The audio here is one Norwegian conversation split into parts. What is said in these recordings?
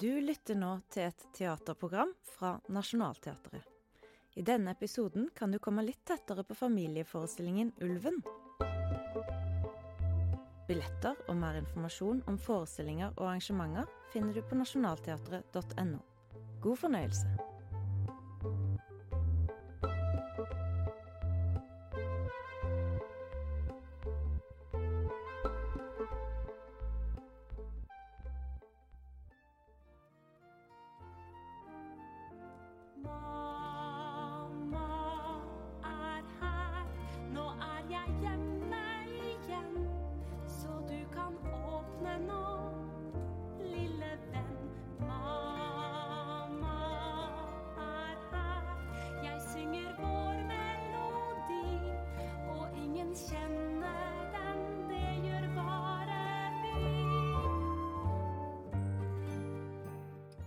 Du lytter nå til et teaterprogram fra Nationaltheatret. I denne episoden kan du komme litt tettere på familieforestillingen Ulven. Billetter og mer informasjon om forestillinger og arrangementer finner du på nasjonalteatret.no. God fornøyelse.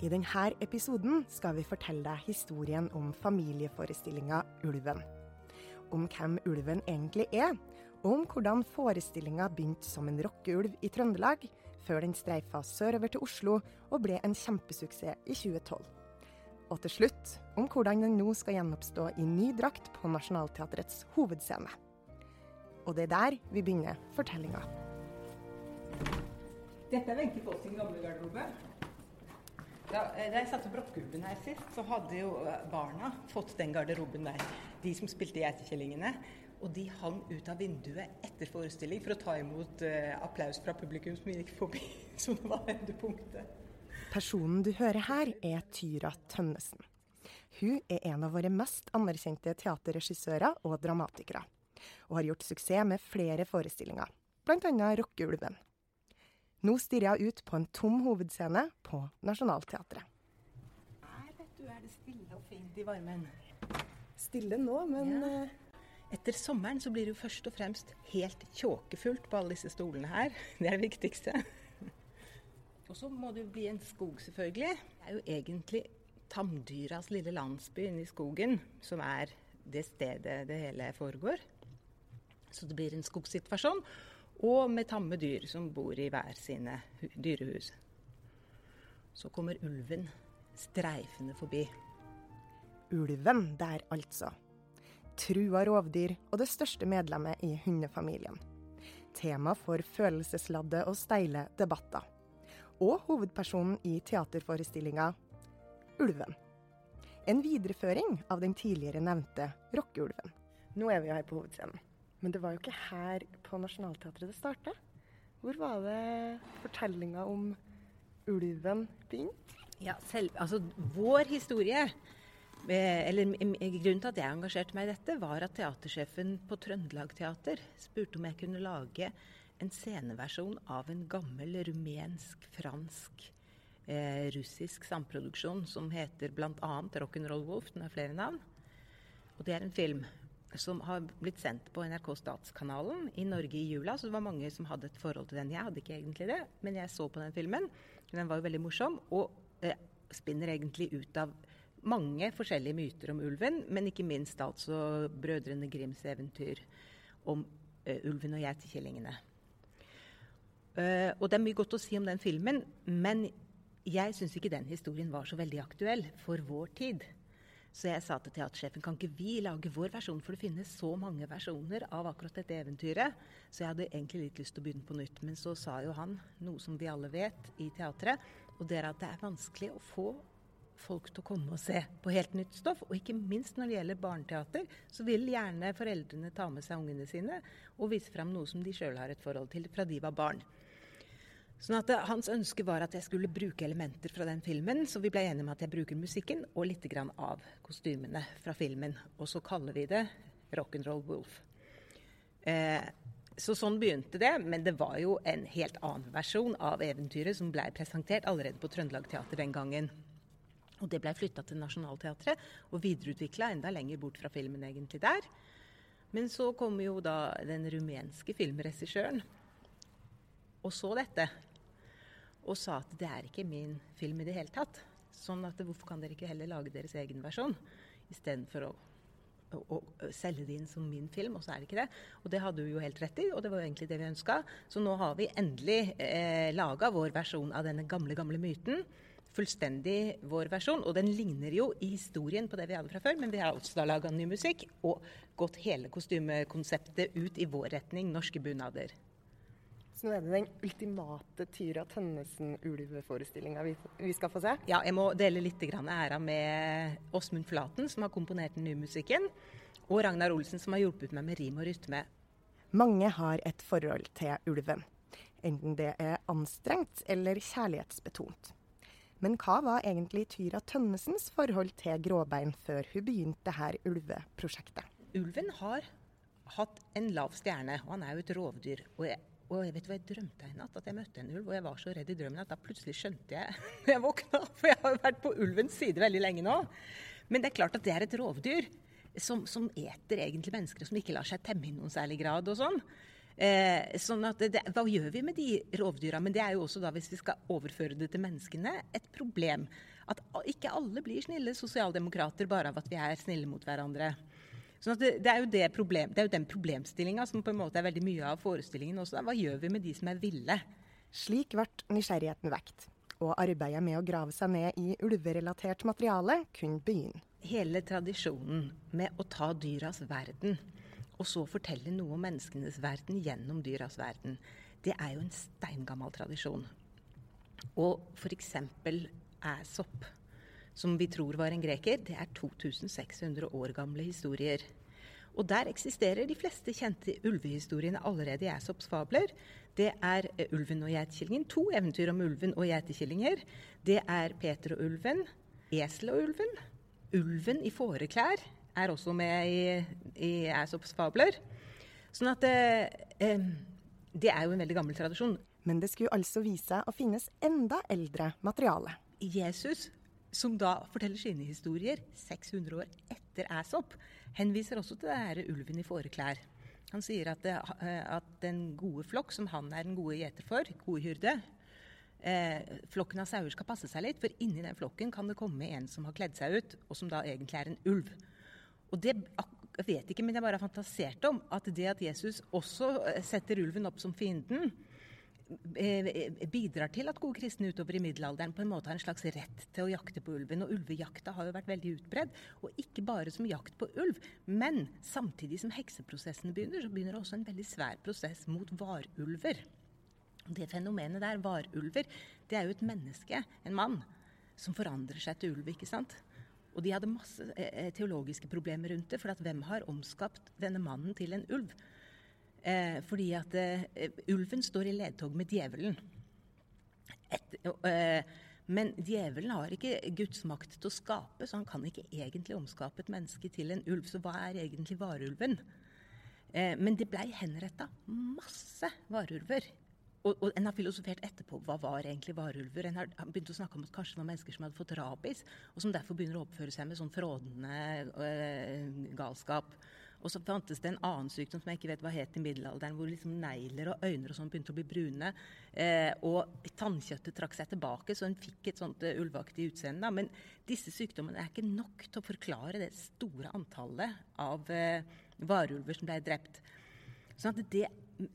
I denne episoden skal vi fortelle deg historien om familieforestillinga Ulven. Om hvem ulven egentlig er, og om hvordan forestillinga begynte som en rockeulv i Trøndelag, før den streifa sørover til Oslo og ble en kjempesuksess i 2012. Og til slutt om hvordan den nå skal gjenoppstå i ny drakt på Nationaltheatrets hovedscene. Og det er der vi begynner fortellinga. Dette er Wenche Foss sin gamle garderobe. Da, eh, jeg satte opp rockeulven her sist, så hadde jo eh, barna fått den garderoben der. De som spilte Geitekjellingene. Og de hang ut av vinduet etter forestilling for å ta imot uh, applaus fra publikum som gikk forbi. som det var endepunktet. Personen du hører her, er Tyra Tønnesen. Hun er en av våre mest anerkjente teaterregissører og dramatikere, og har gjort suksess med flere forestillinger, bl.a. Rockeulven. Nå stirrer jeg ut på en tom hovedscene på Nationaltheatret. Her vet du, er det stille og fint i varmen. Stille nå, men Ja. eh, Etter sommeren så blir det jo først og fremst helt tjåkefullt på alle disse stolene her. Det er det viktigste. Og så må det jo bli en skog, selvfølgelig. Det er jo egentlig tamdyras lille landsby inne i skogen som er det stedet det hele foregår. Så det blir en skogsituasjon, og med tamme dyr som bor i hver sine dyrehus. Så kommer ulven streifende forbi. ulven der, altså. Trua rovdyr og det største medlemmet i hundefamilien. Tema for følelsesladde og steile debatter. Og hovedpersonen i teaterforestillinga Ulven. En videreføring av den tidligere nevnte rockeulven. Nå er vi her på hovedscenen. Men det var jo ikke her på Nationaltheatret det starta. Hvor var det fortellinga om ulven begynte? Ja, selv, altså vår historie eh, eller Grunnen til at jeg engasjerte meg i dette, var at teatersjefen på Trøndelag Teater spurte om jeg kunne lage en sceneversjon av en gammel rumensk, fransk, eh, russisk samproduksjon som heter bl.a. Rock'n'Roll Wolf. Den har flere navn. Og det er en film som har blitt sendt på NRK Statskanalen i Norge i jula. Så det var mange som hadde et forhold til den. Jeg hadde ikke egentlig det, men jeg så på den filmen. Den var jo veldig morsom, og eh, spinner egentlig ut av mange forskjellige myter om ulven, men ikke minst altså Brødrene Grims eventyr om eh, ulven og geitekillingene. Uh, og det er mye godt å si om den filmen, men jeg syns ikke den historien var så veldig aktuell for vår tid. Så jeg sa til teatersjefen kan ikke vi lage vår versjon, for det finnes så mange versjoner av akkurat dette eventyret. Så jeg hadde egentlig litt lyst til å begynne på nytt. Men så sa jo han noe som vi alle vet i teatret, og det er at det er vanskelig å få folk til å komme og se på helt nytt stoff. Og ikke minst når det gjelder barneteater, så vil gjerne foreldrene ta med seg ungene sine og vise fram noe som de sjøl har et forhold til fra de var barn. Sånn at eh, Hans ønske var at jeg skulle bruke elementer fra den filmen, så vi ble enige om at jeg bruker musikken og litt av kostymene fra filmen. Og så kaller vi det Rock'n'Roll Wolf. Eh, så sånn begynte det, men det var jo en helt annen versjon av eventyret som ble presentert allerede på Trøndelag Teater den gangen. Og det ble flytta til Nationaltheatret og videreutvikla enda lenger bort fra filmen egentlig der. Men så kom jo da den rumenske filmregissøren og så dette. Og sa at det er ikke min film i det hele tatt. Sånn at hvorfor kan dere ikke heller lage deres egen versjon istedenfor å å, å selge det inn som min film, og så er det ikke det. Og det hadde hun jo helt rett i, og det var jo egentlig det vi ønska. Så nå har vi endelig eh, laga vår versjon av denne gamle, gamle myten fullstendig vår versjon. Og den ligner jo i historien på det vi hadde fra før, men vi har også da laga ny musikk og gått hele kostymekonseptet ut i vår retning, norske bunader. Så nå er det den ultimate Tyra Tønnesen-ulveforestillinga vi, vi skal få se. Ja, jeg må dele litt grann æra med Åsmund Flaten, som har komponert den nye musikken, og Ragnar Olsen, som har hjulpet meg med rim og rytme. Mange har et forhold til ulven. Enten det er anstrengt eller kjærlighetsbetont. Men hva var egentlig Tyra Tønnesens forhold til gråbein før hun begynte dette ulveprosjektet? Ulven har hatt en lav stjerne, og han er jo et rovdyr. Og og jeg vet hva jeg drømte en natt, at jeg møtte en ulv, og jeg var så redd i drømmen at da plutselig skjønte jeg når jeg våkna, for jeg har jo vært på ulvens side veldig lenge nå. Men det er klart at det er et rovdyr som, som eter egentlig mennesker, og som ikke lar seg temme i noen særlig grad og sånn. Eh, sånn at det, Hva gjør vi med de rovdyra? Men det er jo også da, hvis vi skal overføre det til menneskene, et problem. At ikke alle blir snille sosialdemokrater bare av at vi er snille mot hverandre. Sånn det, det, er jo det, problem, det er jo den problemstillinga som på en måte er veldig mye av forestillingen også. Da. Hva gjør vi med de som er ville? Slik ble nysgjerrigheten vekt, og arbeidet med å grave seg ned i ulverelatert materiale kunne begynne. Hele tradisjonen med å ta dyras verden og så fortelle noe om menneskenes verden gjennom dyras verden. Det er jo en steingammal tradisjon. Og f.eks. Æsop, som vi tror var en greker, det er 2600 år gamle historier. Og der eksisterer de fleste kjente ulvehistoriene allerede i Æsops fabler. Det er Ulven og geitekillingen, to eventyr om ulven og geitekillinger. Det er Peter og ulven, Esel og ulven, Ulven i fåreklær, er også med i, i Æsops fabler. Sånn at eh, det er jo en veldig gammel tradisjon. Men det skulle altså vise seg å finnes enda eldre materiale. Jesus, som da forteller sine historier 600 år etter Æsop, henviser også til det her ulven i fåreklær. Han sier at, det, at, den gode flokk, som han er den gode gjeter for, gode hyrde, eh, flokken av sauer skal passe seg litt, for inni den flokken kan det komme en som har kledd seg ut, og som da egentlig er en ulv. Og det jeg vet ikke, men jeg bare har fantasert om at det at Jesus også eh, setter ulven opp som fienden, eh, eh, bidrar til at gode kristne utover i middelalderen på en måte har en slags rett til å jakte på ulven. Og ulvejakta har jo vært veldig utbredd. Og ikke bare som jakt på ulv, men samtidig som hekseprosessen begynner, så begynner også en veldig svær prosess mot varulver. Det fenomenet der, varulver, det er jo et menneske, en mann, som forandrer seg til ulv, ikke sant? Og de hadde masse eh, teologiske problemer rundt det. For hvem har omskapt denne mannen til en ulv? Eh, fordi at eh, ulven står i ledtog med djevelen. Et, eh, men djevelen har ikke Guds makt til å skape, så han kan ikke egentlig omskape et menneske til en ulv. Så hva er egentlig varulven? Eh, men det blei henretta masse varulver og, og, en har filosofert etterpå hva var egentlig varulver. En har begynt å snakke om at kanskje det var mennesker som hadde fått rabies, og som derfor begynner å oppføre seg med sånn frådende øh, galskap. Og så fantes det en annen sykdom som jeg ikke vet hva het i middelalderen, hvor liksom negler og øyne og sånn begynte å bli brune. Eh, og tannkjøttet trakk seg tilbake, så en fikk et sånt uh, ulveaktig utseende. Men disse sykdommene er ikke nok til å forklare det store antallet av uh, varulver som ble drept. Sånn at det,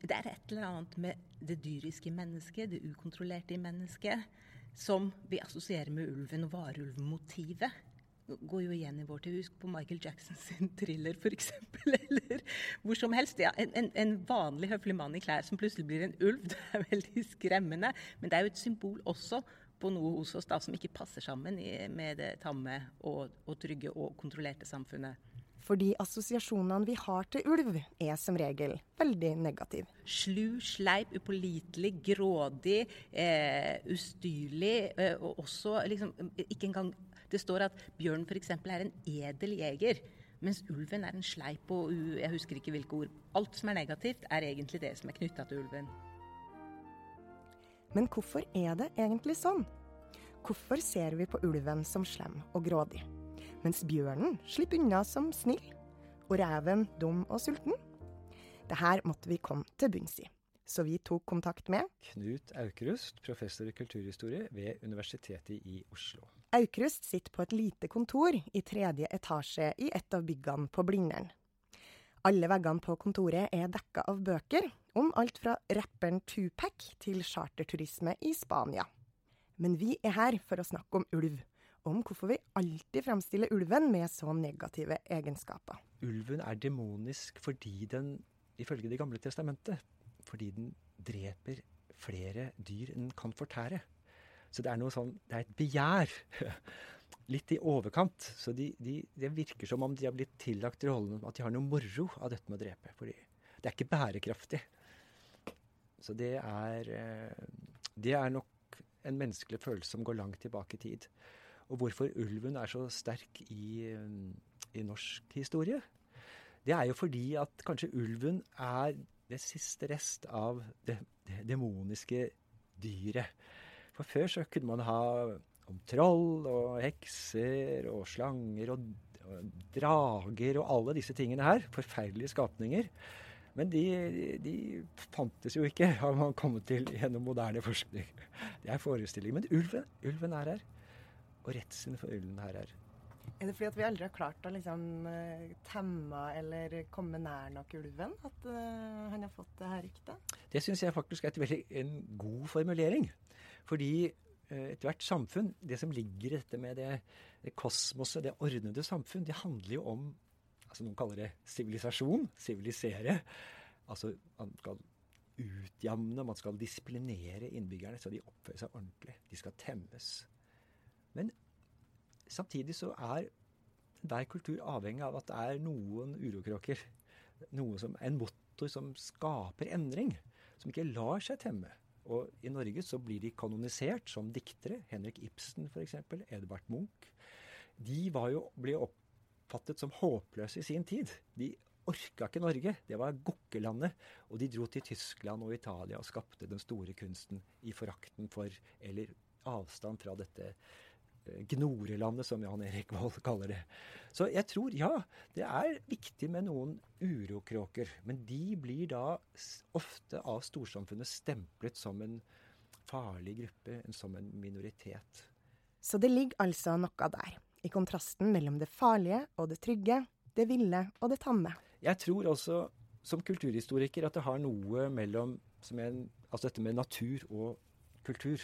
det er et eller annet med det dyriske mennesket, det ukontrollerte i mennesket, som vi assosierer med ulven og varulvmotivet. Går jo igjen i vår tid. Husk på Michael Jacksons thriller, f.eks. Eller hvor som helst. Ja, en, en, vanlig høflig mann i klær som plutselig blir en ulv, det er veldig skremmende. Men det er jo et symbol også på noe hos oss da, som ikke passer sammen med det tamme og, og trygge og kontrollerte samfunnet. Fordi assosiasjonene vi har til ulv, er som regel veldig negative. Slu, sleip, upålitelig, grådig, eh, ustyrlig. Eh, og også liksom Ikke engang Det står at bjørn f.eks. er en edel jeger. Mens ulven er en sleip og jeg husker ikke hvilke ord. Alt som er negativt, er egentlig det som er knytta til ulven. Men hvorfor er det egentlig sånn? Hvorfor ser vi på ulven som slem og grådig? mens bjørnen slipper unna som snill, og reven dum og sulten? Det her måtte vi komme til bunns i, så vi tok kontakt med Knut Aukrust, professor i kulturhistorie ved Universitetet i Oslo. Aukrust sitter på et lite kontor i tredje etasje i et av byggene på Blindern. Alle veggene på kontoret er dekka av bøker om alt fra rapperen Tupac til charterturisme i Spania. Men vi er her for å snakke om ulv. Om hvorfor vi alltid fremstiller ulven med så negative egenskaper. Ulven er demonisk fordi den, ifølge Det gamle testamentet, fordi den dreper flere dyr enn den kan fortære. Så det er noe sånn Det er et begjær. Litt i overkant. Så de, de, det virker som om de har blitt tillagt rollen at de har noe moro av dette med å drepe. Fordi det er ikke bærekraftig. Så det er eh, Det er nok en menneskelig følelse som går langt tilbake i tid. Og hvorfor ulven er så sterk i, i norsk historie, det er jo fordi at kanskje ulven er det siste rest av det, det demoniske dyret. For før så kunne man ha om troll og hekser og slanger og, og drager og alle disse tingene her. Forferdelige skapninger. Men de, de, fantes jo ikke, har man kommet til gjennom moderne forskning. Det er forestilling. Men ulven, ulven er her. Og redselen for ulven her er Er det fordi at vi aldri har klart å liksom eh, temme eller komme nær nok ulven at uh, han har fått det her ryktet? Det syns jeg faktisk er et veldig, en god formulering. Fordi uh, ethvert samfunn, det som ligger i dette med det, det kosmoset, det ordnede samfunn, det handler jo om altså Noen kaller det sivilisasjon. Sivilisere. Altså man skal utjamne, man skal disiplinere innbyggerne så de oppfører seg ordentlig. De skal temmes. Men samtidig så er hver kultur avhengig av at det er noen urokråker. Noe en motor som skaper endring. Som ikke lar seg temme. Og i Norge så blir de kanonisert som diktere. Henrik Ibsen f.eks. Edvard Munch. De jo, ble oppfattet som håpløse i sin tid. De orka ikke Norge. Det var gokkelandet. Og de dro til Tyskland og Italia og skapte den store kunsten i forakten for, eller avstand fra dette Gnorelandet, som Jan Erik Vold kaller det. Så jeg tror, ja, det er viktig med noen urokråker. Men de blir da ofte av storsamfunnet stemplet som en farlig gruppe, som en minoritet. Så det ligger altså noe der, i kontrasten mellom det farlige og det trygge, det ville og det tamme. Jeg tror også, som kulturhistoriker, at det har noe mellom en, altså dette med natur og kultur.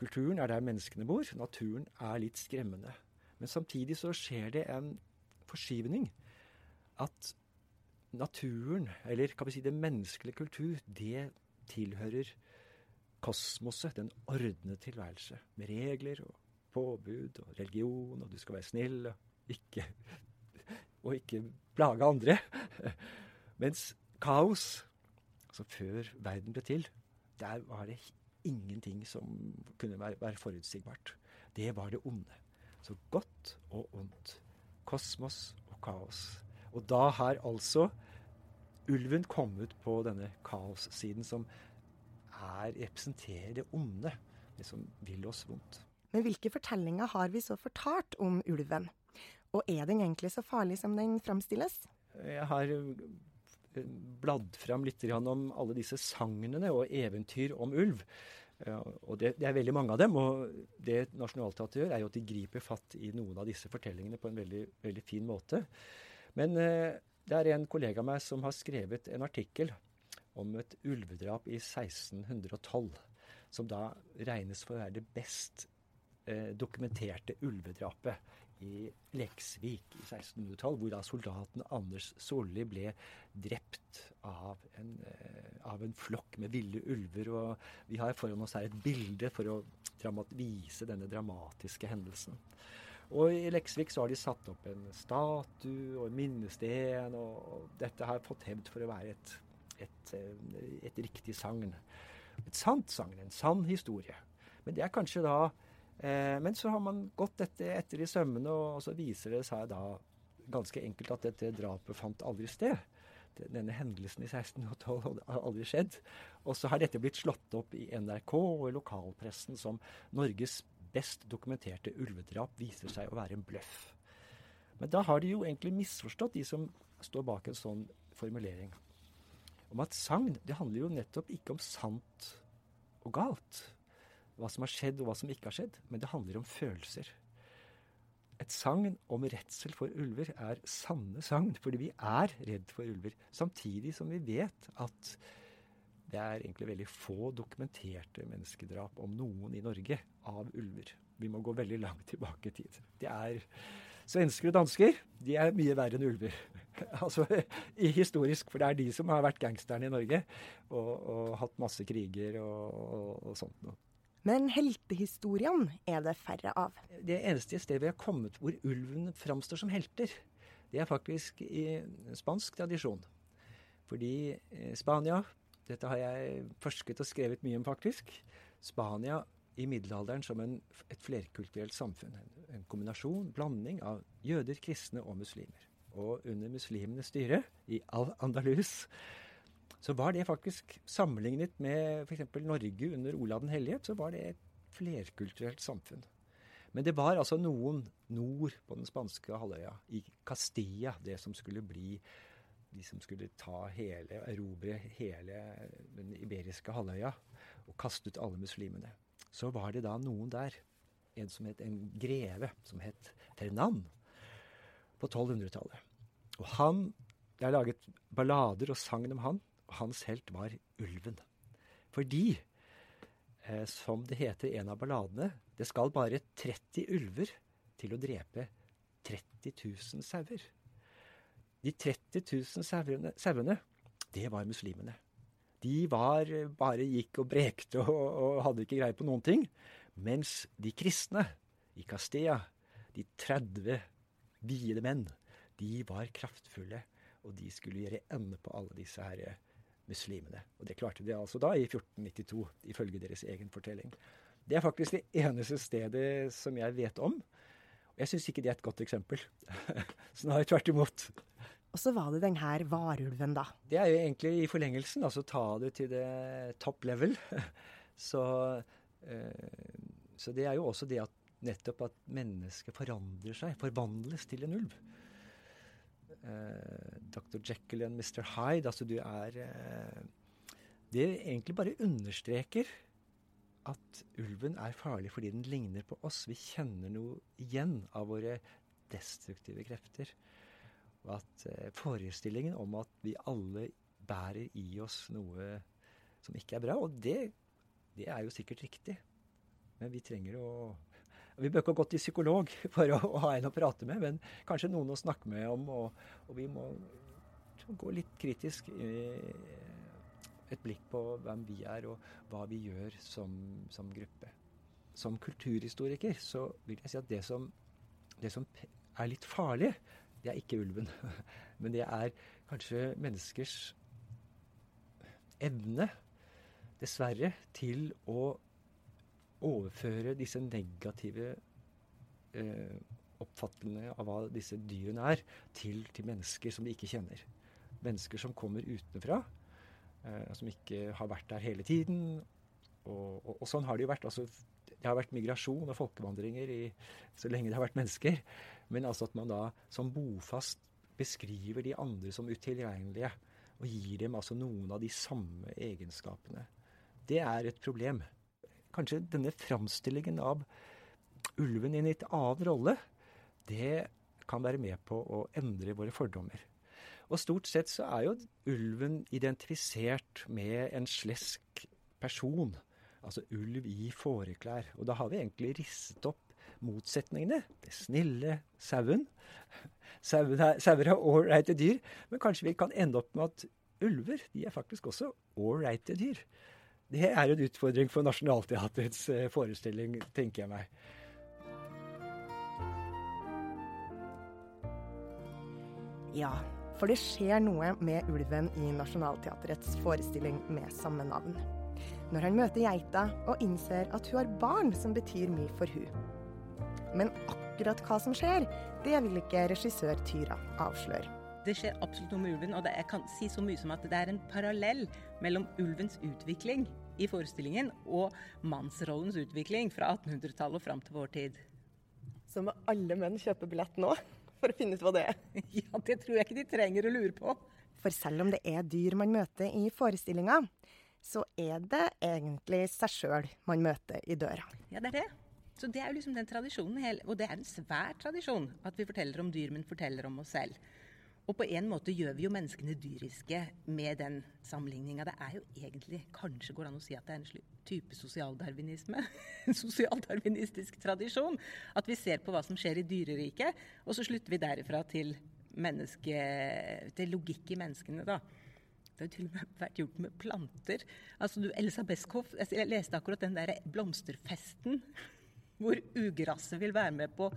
Kulturen er der menneskene bor. Naturen er litt skremmende. Men samtidig så skjer det en forskyvning. At naturen, eller kan vi si det menneskelige kultur, det tilhører kosmoset, den ordnede tilværelse. Med regler og påbud og religion, og du skal være snill og ikke, og ikke plage andre. Mens kaos, altså før verden ble til, der var det ingenting som kunne være, forutsigbart. Det var det onde. Så godt og ondt. Kosmos og kaos. Og da har altså ulven kommet på denne kaossiden som er, representerer det onde. Det som vil oss vondt. Men hvilke fortellinger har vi så fortalt om ulven? Og er den egentlig så farlig som den fremstilles? Jeg har bladd fram litt om alle disse sagnene og eventyr om ulv. Og det, det, er veldig mange av dem. Og det Nationaltheatret gjør, er jo at de griper fatt i noen av disse fortellingene på en veldig, veldig fin måte. Men eh, det er en kollega av meg som har skrevet en artikkel om et ulvedrap i 1612. Som da regnes for å være det best eh, dokumenterte ulvedrapet i Leksvik i 1600-tall, hvor da soldaten Anders Solli ble drept av en, eh, av en, flokk med ville ulver. Og vi har foran oss her et bilde for å vise denne dramatiske hendelsen. Og i Leksvik så har de satt opp en statue og en minnesten, og dette har fått hevd for å være et, et, eh, et riktig sagn. Et sant sagn, en sann historie. Men det er kanskje da Eh, men så har man gått dette etter i sømmene, og, så viser det seg da ganske enkelt at dette drapet fant aldri sted. Denne hendelsen i 1612 har aldri skjedd. Og så har dette blitt slått opp i NRK og i lokalpressen som Norges best dokumenterte ulvedrap viser seg å være en bløff. Men da har de jo egentlig misforstått, de som står bak en sånn formulering. Om at sagn, det handler jo nettopp ikke om sant og galt hva som har skjedd og hva som ikke har skjedd, men det handler om følelser. Et sagn om redsel for ulver er sanne sagn, fordi vi er redd for ulver. Samtidig som vi vet at Det er egentlig veldig få dokumenterte menneskedrap, om noen i Norge, av ulver. Vi må gå veldig langt tilbake i tid. Det er Svensker og dansker de er mye verre enn ulver. altså historisk, for det er de som har vært gangsterne i Norge og, og hatt masse kriger og, og, og sånt noe. Men heltehistoriene er det færre av. Det eneste stedet vi har kommet hvor ulven framstår som helter, det er faktisk i spansk tradisjon. Fordi eh, Spania Dette har jeg forsket og skrevet mye om, faktisk. Spania i middelalderen som en, et flerkulturelt samfunn. En, en kombinasjon, blanding av jøder, kristne og muslimer. Og under muslimenes styre i Al-Andalus så var det faktisk sammenlignet med f.eks. Norge under Olav den hellige, så var det et flerkulturelt samfunn. Men det var altså noen nord på den spanske halvøya, i Castilla, det som skulle bli de som skulle ta hele, erobre hele den iberiske halvøya og kaste ut alle muslimene. Så var det da noen der, en som het en greve, som het Ternan, på 1200-tallet. Og han Det er laget ballader og sagn om han, hans helt var ulven. Fordi, eh, som det heter i en av balladene, det skal bare 30 ulver til å drepe 30 000 sauer. De 30 000 sauene, det var muslimene. De var, bare gikk og brekte og, og hadde ikke greie på noen ting. Mens de kristne i Castilla, de 30 viede menn, de var kraftfulle. Og de skulle gjøre ende på alle disse her eh, muslimene. Og det klarte de altså da, i 1492, ifølge deres egen fortelling. Det er faktisk det eneste stedet som jeg vet om. Og jeg syns ikke det er et godt eksempel. Snarere tvert imot. Og så var det den her varulven, da. Det er jo egentlig i forlengelsen, altså ta det til det top level. Så, øh, så det er jo også det at nettopp at mennesket forandrer seg, forvandles til en ulv. Eh, Dr. Jekyll og Mr. Hyde, altså du er eh, Det egentlig bare understreker at ulven er farlig fordi den ligner på oss. Vi kjenner noe igjen av våre destruktive krefter. Og at eh, forestillingen om at vi alle bærer i oss noe som ikke er bra, og det, det er jo sikkert riktig. Men vi trenger å Vi bør ikke gått til psykolog for å, å, ha en å prate med, men kanskje noen å snakke med om. Og, og vi må gå litt kritisk et blikk på hvem vi er, og hva vi gjør som, som gruppe. Som kulturhistoriker så vil jeg si at det som, det som er litt farlig, det er ikke ulven. Men det er kanskje menneskers evne, dessverre, til å overføre disse negative eh, oppfattelsene av hva disse dyrene er, til, til, mennesker som de ikke kjenner. Mennesker som kommer utenfra, eh, som ikke har vært der hele tiden. Og, og, og sånn har det jo vært. altså det har vært migrasjon og folkevandringer i, så lenge det har vært mennesker. Men altså at man da som bofast beskriver de andre som utilregnelige. Og gir dem altså noen av de samme egenskapene. Det er et problem. Kanskje denne framstillingen av ulven i en litt annen rolle, det kan være med på å endre våre fordommer. Og stort sett så er jo ulven identifisert med en slesk person Altså ulv i fåreklær. Og da har vi egentlig risset opp motsetningene. Det snille sauen. Sauer er ålreite dyr, men kanskje vi kan ende opp med at ulver de er faktisk også ålreite dyr. Det er en utfordring for Nationaltheatrets eh, forestilling, tenker jeg meg. Ja, for det skjer noe med ulven i Nationaltheatrets forestilling med samme navn når han møter geita og innser at hun har barn som betyr mye for hun. Men akkurat hva som skjer, det vil ikke regissør Tyra avsløre. Det skjer absolutt noe med ulven, og jeg kan si så mye som at det er en parallell mellom ulvens utvikling i forestillingen og mannsrollens utvikling fra 1800-tallet og fram til vår tid. Så må alle menn kjøpe billett nå for å finne ut hva det er? Ja, det tror jeg ikke de trenger å lure på. For selv om det er dyr man møter i forestillinga, så er det egentlig seg sjøl man møter i døra. Ja, det er det. Så det er jo liksom den tradisjonen, og det er en svær tradisjon, at vi forteller om dyr, men forteller om oss selv. Og på en måte gjør vi jo menneskene dyriske med den sammenligninga. Det er jo egentlig Kanskje går det an å si at det er en type sosialdarwinisme. En sosialdarwinistisk tradisjon. At vi ser på hva som skjer i dyreriket, og så slutter vi derifra til, menneske, til logikk i menneskene, da. Det har til og med vært gjort med planter. Altså, du, Elsa Beskow, jeg leste akkurat den der blomsterfesten hvor ugresset vil være med på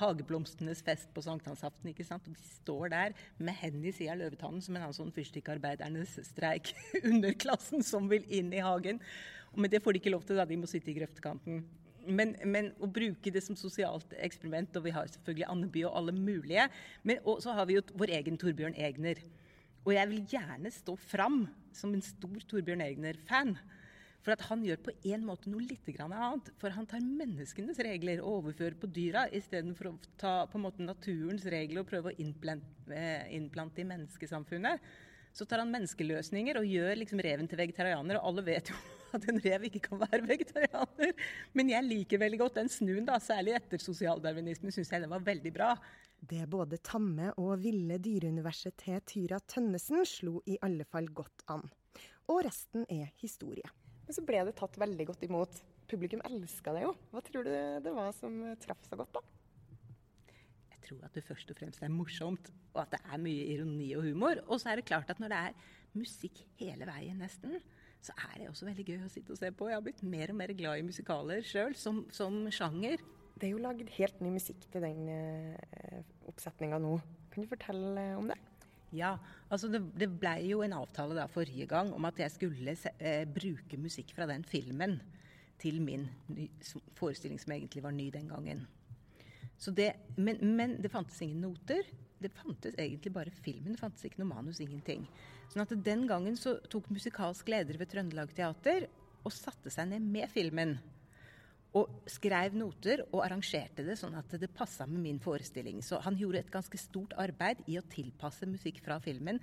hageblomstenes fest på sankthansaften. ikke sant? Og de står der med hendene i sida av løvetannen som en sånn fyrstikkarbeidernes streik. Underklassen som vil inn i hagen. Men det får de ikke lov til, da. De må sitte i grøftekanten. Men, men, å bruke det som sosialt eksperiment, og vi har selvfølgelig Andeby og alle mulige. Men, så har vi jo vår egen Torbjørn Egner. Og jeg vil gjerne stå fram som en stor Torbjørn Egner-fan. For at han gjør på en måte noe litt annet. For han tar menneskenes regler og overfører på dyra, istedenfor å ta på en måte naturens regler og prøve å innplante, innplante i menneskesamfunnet. Så tar han menneskeløsninger og gjør liksom reven til vegetarianer. Og alle vet jo at en rev ikke kan være vegetarianer. Men jeg liker veldig godt den snuen, da, særlig etter sosialdarwinismen. Syns jeg den var veldig bra. Det både tamme og ville dyreuniverset til Tyra Tønnesen slo i alle fall godt an. Og resten er historie. Men så ble det tatt veldig godt imot. Publikum elska det jo. Hva tror du det var som traff så godt, da? Jeg tror at det først og fremst er morsomt, og at det er mye ironi og humor. Og så er det klart at når det er musikk hele veien, nesten, så er det også veldig gøy å sitte og se på. Jeg har blitt mer og mer glad i musikaler sjøl, som, som, sjanger. Det er jo lagd helt ny musikk til den eh, oppsetninga nå. Kan du fortelle om det? Ja, altså det, det blei jo en avtale da forrige gang om at jeg skulle se, eh, bruke musikk fra den filmen til min ny, forestilling, som egentlig var ny den gangen. Det, men, men, det fantes ingen noter. Det fantes egentlig bare filmen. Det fantes ikke noe manus, ingenting. Sånn at Den gangen så tok musikalsk leder ved Trøndelag Teater og satte seg ned med filmen og skrev noter og arrangerte det sånn at det passa med min forestilling. Så han gjorde et ganske stort arbeid i å tilpasse musikk fra filmen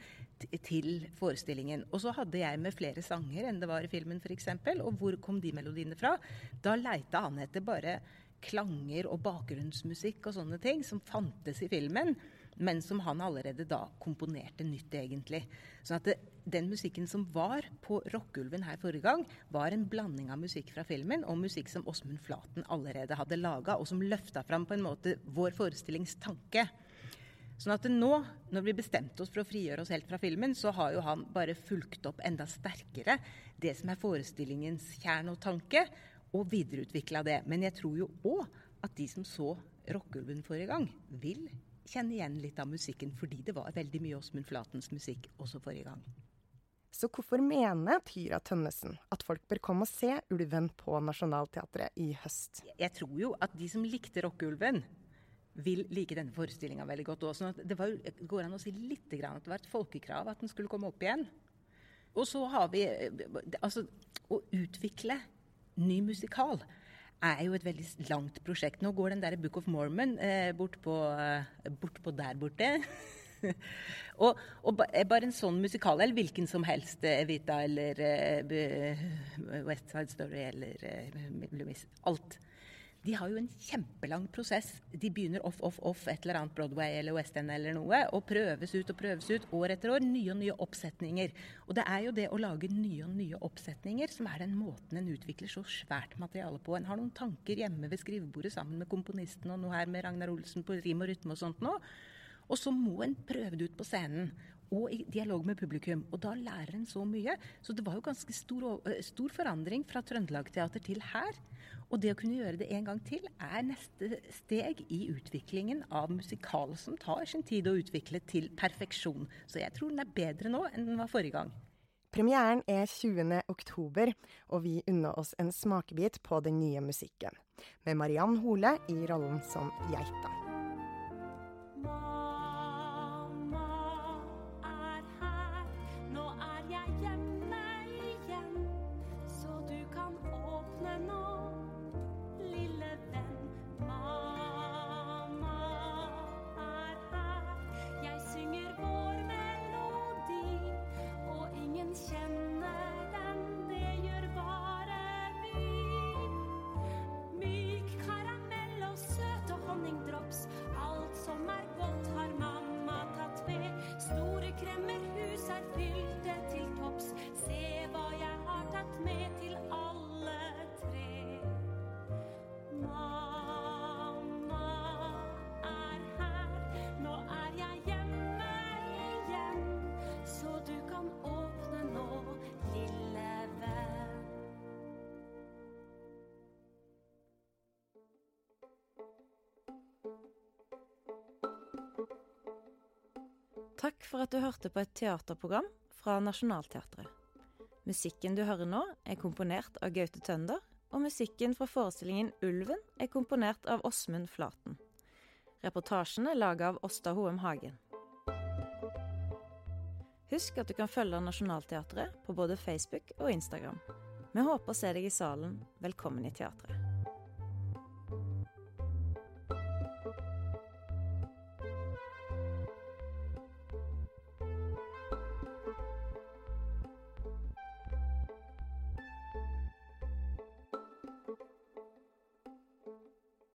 til forestillingen. Og så hadde jeg med flere sanger enn det var i filmen f.eks. Og hvor kom de melodiene fra? Da leita han etter bare klanger og bakgrunnsmusikk og sånne ting som fantes i filmen men som han allerede da komponerte nytt, egentlig. Sånn at det, den musikken som var på Rockeulven her forrige gang, var en blanding av musikk fra filmen og musikk som Åsmund Flaten allerede hadde laga, og som løfta fram på en måte vår forestillingstanke. Sånn at nå, når vi bestemte oss for å frigjøre oss helt fra filmen, så har jo han bare fulgt opp enda sterkere det som er forestillingens kjerne og tanke, og videreutvikla det. Men jeg tror jo òg at de som så Rockeulven forrige gang, vil kjenne igjen litt av musikken, fordi det var veldig mye Åsmund Flatens musikk også forrige gang. Så hvorfor mener Tyra Tønnesen at folk bør komme og se Ulven på Nationaltheatret i høst? Jeg tror jo at de som likte Rockeulven, vil like denne forestillinga veldig godt òg. Sånn det var, går an å si litt grann at det var et folkekrav at den skulle komme opp igjen. Og så har vi Altså, å utvikle ny musikal er jo et veldig langt prosjekt. Nå går den der Book of Mormon eh, bort, på, eh, bort, der borte. og, og, eh, bare en sånn musikal, eller hvilken som helst, eh, Evita eller eh, West Side Story eller eh, Alt de har jo en kjempelang prosess. De begynner off, off, off, et eller annet Broadway eller West End eller noe, og prøves ut og prøves ut år etter år. Nye og nye oppsetninger. Og det er jo det å lage nye og nye oppsetninger som er den måten en utvikler så svært materiale på. En har noen tanker hjemme ved skrivebordet sammen med komponisten og noe her med Ragnar Olsen på rim og rytme og sånt nå. Og så må en prøve det ut på scenen og i dialog med publikum. Og da lærer en så mye. Så det var jo ganske stor, stor forandring fra Trøndelag Teater til her. Og det å kunne gjøre det en gang til er neste steg i utviklingen av musikal, som tar sin tid å utvikle til perfeksjon. Så jeg tror den er bedre nå enn den var forrige gang. Premieren er 20. oktober, og vi unner oss en smakebit på den nye musikken. Med Mariann Hole i rollen som geita. 下。Takk for at du hørte på et teaterprogram fra Nationaltheatret. Musikken du hører nå, er komponert av Gaute Tønder, og musikken fra forestillingen Ulven er komponert av Åsmund Flaten. Reportasjen er laga av Åsta Hoem Hagen. Husk at du kan følge Nationaltheatret på både Facebook og Instagram. Vi håper å se deg i salen. Velkommen i teatret.